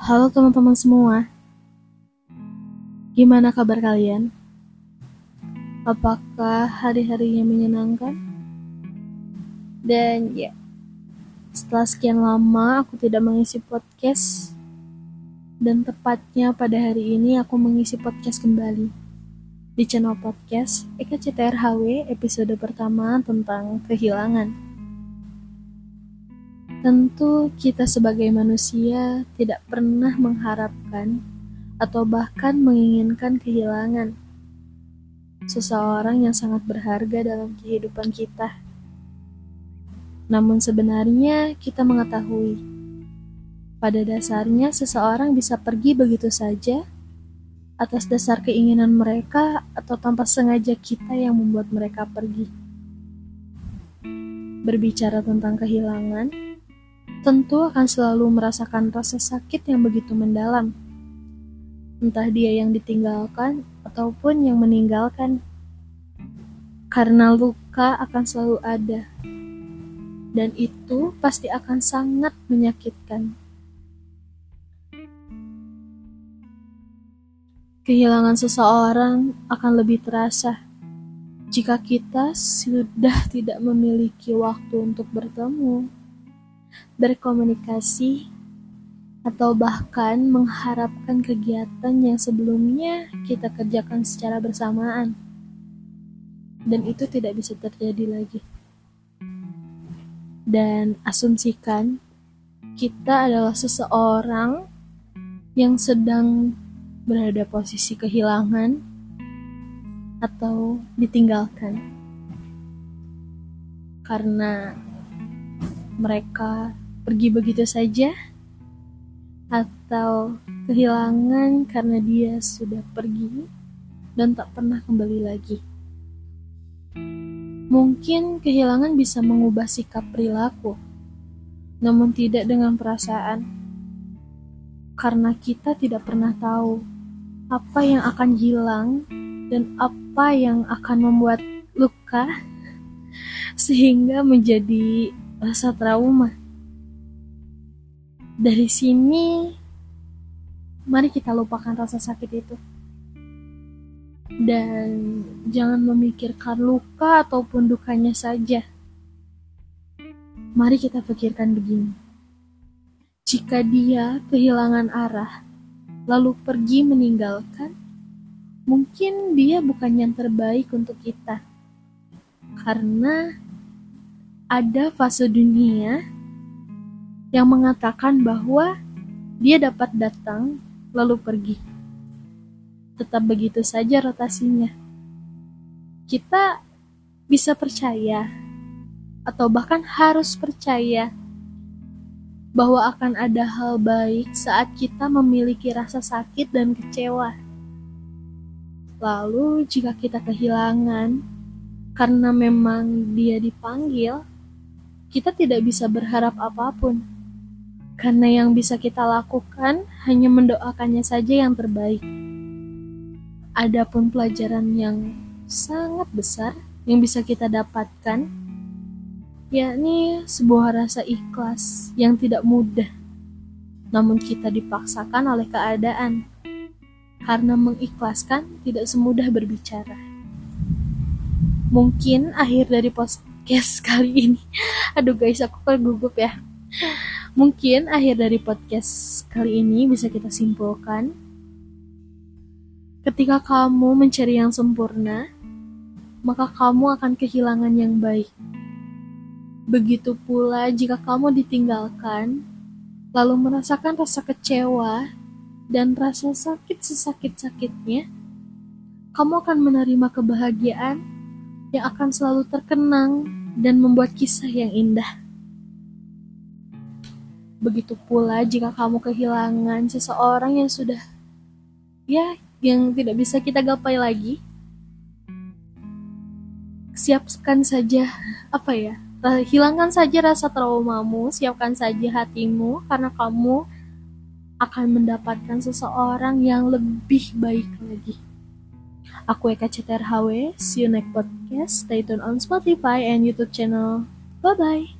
Halo teman-teman semua, gimana kabar kalian? Apakah hari-harinya menyenangkan? Dan ya, setelah sekian lama aku tidak mengisi podcast, dan tepatnya pada hari ini aku mengisi podcast kembali di channel podcast Eka CTRHW episode pertama tentang kehilangan. Tentu, kita sebagai manusia tidak pernah mengharapkan atau bahkan menginginkan kehilangan seseorang yang sangat berharga dalam kehidupan kita. Namun, sebenarnya kita mengetahui pada dasarnya seseorang bisa pergi begitu saja atas dasar keinginan mereka atau tanpa sengaja kita yang membuat mereka pergi. Berbicara tentang kehilangan tentu akan selalu merasakan rasa sakit yang begitu mendalam. Entah dia yang ditinggalkan ataupun yang meninggalkan. Karena luka akan selalu ada. Dan itu pasti akan sangat menyakitkan. Kehilangan seseorang akan lebih terasa jika kita sudah tidak memiliki waktu untuk bertemu berkomunikasi, atau bahkan mengharapkan kegiatan yang sebelumnya kita kerjakan secara bersamaan. Dan itu tidak bisa terjadi lagi. Dan asumsikan kita adalah seseorang yang sedang berada posisi kehilangan atau ditinggalkan. Karena mereka pergi begitu saja atau kehilangan karena dia sudah pergi dan tak pernah kembali lagi. Mungkin kehilangan bisa mengubah sikap perilaku, namun tidak dengan perasaan, karena kita tidak pernah tahu apa yang akan hilang dan apa yang akan membuat luka sehingga menjadi rasa trauma. Dari sini, mari kita lupakan rasa sakit itu. Dan jangan memikirkan luka ataupun dukanya saja. Mari kita pikirkan begini. Jika dia kehilangan arah, lalu pergi meninggalkan, mungkin dia bukan yang terbaik untuk kita. Karena ada fase dunia yang mengatakan bahwa dia dapat datang lalu pergi. Tetap begitu saja rotasinya. Kita bisa percaya atau bahkan harus percaya bahwa akan ada hal baik saat kita memiliki rasa sakit dan kecewa. Lalu, jika kita kehilangan karena memang dia dipanggil, kita tidak bisa berharap apa pun. Karena yang bisa kita lakukan hanya mendoakannya saja yang terbaik. Adapun pelajaran yang sangat besar yang bisa kita dapatkan, yakni sebuah rasa ikhlas yang tidak mudah, namun kita dipaksakan oleh keadaan. Karena mengikhlaskan tidak semudah berbicara. Mungkin akhir dari post podcast kali ini. Aduh guys, aku kan gugup ya. Mungkin akhir dari podcast kali ini bisa kita simpulkan. Ketika kamu mencari yang sempurna, maka kamu akan kehilangan yang baik. Begitu pula jika kamu ditinggalkan, lalu merasakan rasa kecewa dan rasa sakit sesakit-sakitnya, kamu akan menerima kebahagiaan yang akan selalu terkenang dan membuat kisah yang indah. Begitu pula jika kamu kehilangan seseorang yang sudah ya yang tidak bisa kita gapai lagi. Siapkan saja apa ya? Hilangkan saja rasa traumamu, siapkan saja hatimu karena kamu akan mendapatkan seseorang yang lebih baik lagi. Aku Eka HW, see you next podcast, stay tuned on Spotify and YouTube channel. Bye-bye!